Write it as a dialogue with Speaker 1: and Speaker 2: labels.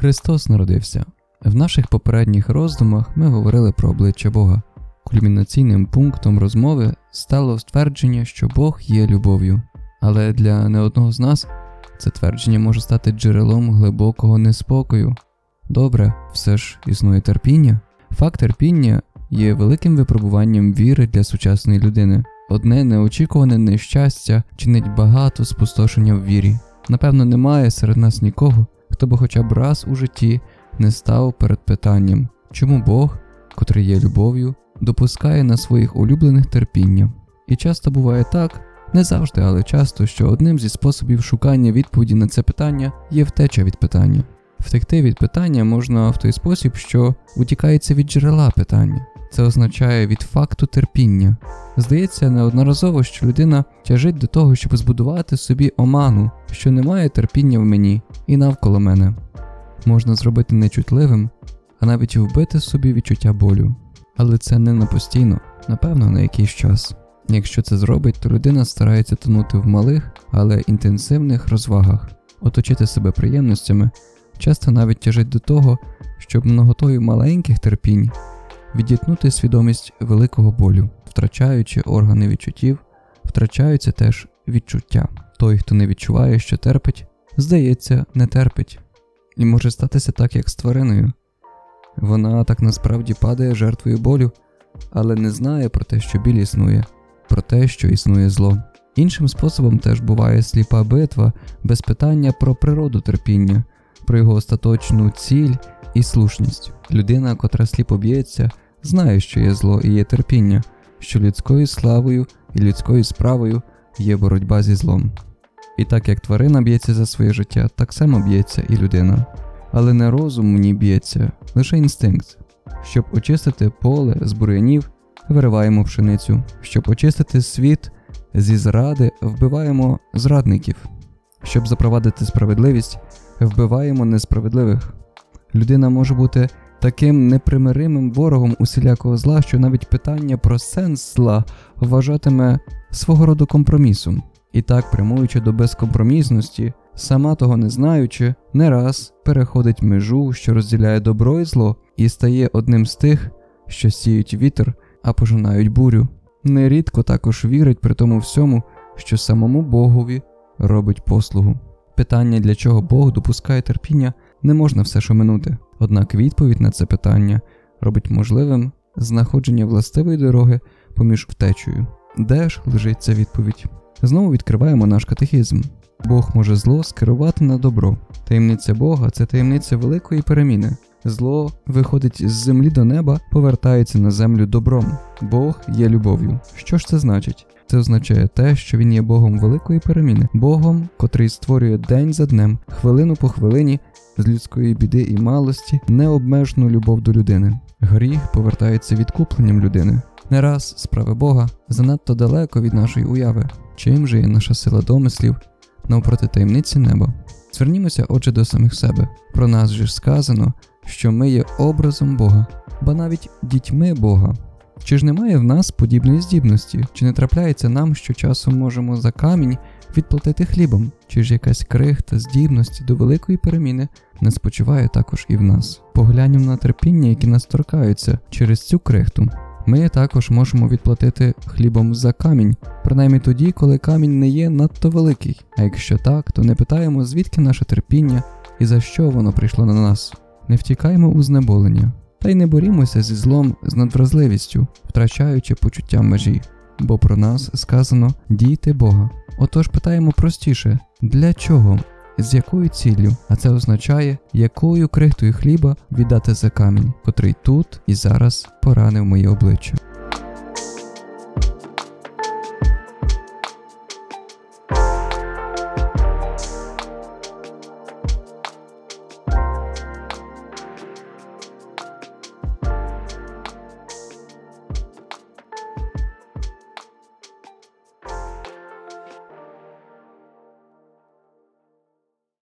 Speaker 1: Христос народився. В наших попередніх роздумах ми говорили про обличчя Бога. Кульмінаційним пунктом розмови стало ствердження, що Бог є любов'ю. Але для не одного з нас це твердження може стати джерелом глибокого неспокою. Добре, все ж існує терпіння. Факт терпіння є великим випробуванням віри для сучасної людини. Одне неочікуване нещастя чинить багато спустошення в вірі. Напевно, немає серед нас нікого, хто би хоча б раз у житті не став перед питанням, чому Бог, котрий є любов'ю, допускає на своїх улюблених терпіння. І часто буває так, не завжди, але часто, що одним зі способів шукання відповіді на це питання є втеча від питання. Втекти від питання можна в той спосіб, що утікається від джерела питання. Це означає від факту терпіння. Здається, неодноразово, що людина тяжить до того, щоб збудувати собі оману, що немає терпіння в мені і навколо мене. Можна зробити нечутливим, а навіть вбити собі відчуття болю. Але це не на постійно, напевно, на якийсь час. Якщо це зробить, то людина старається тонути в малих, але інтенсивних розвагах, оточити себе приємностями, часто навіть тяжить до того, щоб многотою маленьких терпінь відітнути свідомість великого болю, втрачаючи органи відчуттів, втрачаються теж відчуття. Той, хто не відчуває, що терпить, здається, не терпить, і може статися так, як з твариною. Вона так насправді падає жертвою болю, але не знає про те, що біль існує, про те, що існує зло. Іншим способом теж буває сліпа битва без питання про природу терпіння, про його остаточну ціль і слушність. Людина, котра сліпо б'ється, знає, що є зло і є терпіння, що людською славою і людською справою є боротьба зі злом. І так як тварина б'ється за своє життя, так само б'ється і людина. Але не розум ній б'ється, лише інстинкт. Щоб очистити поле з бур'янів, вириваємо пшеницю, щоб очистити світ зі зради, вбиваємо зрадників, щоб запровадити справедливість, вбиваємо несправедливих. Людина може бути таким непримиримим ворогом усілякого зла, що навіть питання про сенс зла вважатиме свого роду компромісом. І так, прямуючи до безкомпромісності, сама того не знаючи, не раз переходить межу, що розділяє добро і зло, і стає одним з тих, що сіють вітер, а пожинають бурю. Нерідко також вірить при тому всьому, що самому Богові робить послугу. Питання, для чого Бог допускає терпіння, не можна все ж оминути. Однак відповідь на це питання робить можливим знаходження властивої дороги поміж втечею. Де ж лежить ця відповідь? Знову відкриваємо наш катехізм. Бог може зло скерувати на добро. Таємниця Бога це таємниця великої переміни. Зло виходить з землі до неба, повертається на землю добром. Бог є любов'ю. Що ж це значить? Це означає те, що він є Богом великої переміни, Богом, котрий створює день за днем, хвилину по хвилині, з людської біди і малості, необмежену любов до людини. Гріх повертається відкупленням людини. Не раз справи Бога занадто далеко від нашої уяви. Чим же є наша сила домислів навпроти таємниці неба? Звернімося, отже, до самих себе. Про нас же ж сказано, що ми є образом Бога, ба навіть дітьми Бога. Чи ж немає в нас подібної здібності? Чи не трапляється нам, що часом можемо за камінь відплатити хлібом? Чи ж якась крихта здібності до великої переміни не спочиває також і в нас? Погляньмо на терпіння, які нас торкаються через цю крихту. Ми також можемо відплатити хлібом за камінь, принаймні тоді, коли камінь не є надто великий. А якщо так, то не питаємо, звідки наше терпіння і за що воно прийшло на нас. Не втікаємо у знеболення, та й не борімося зі злом з надвразливістю, втрачаючи почуття межі, бо про нас сказано дійте Бога. Отож питаємо простіше, для чого, з якою ціллю, а це означає, якою крихтою хліба віддати за камінь, котрий тут і зараз поранив моє обличчя.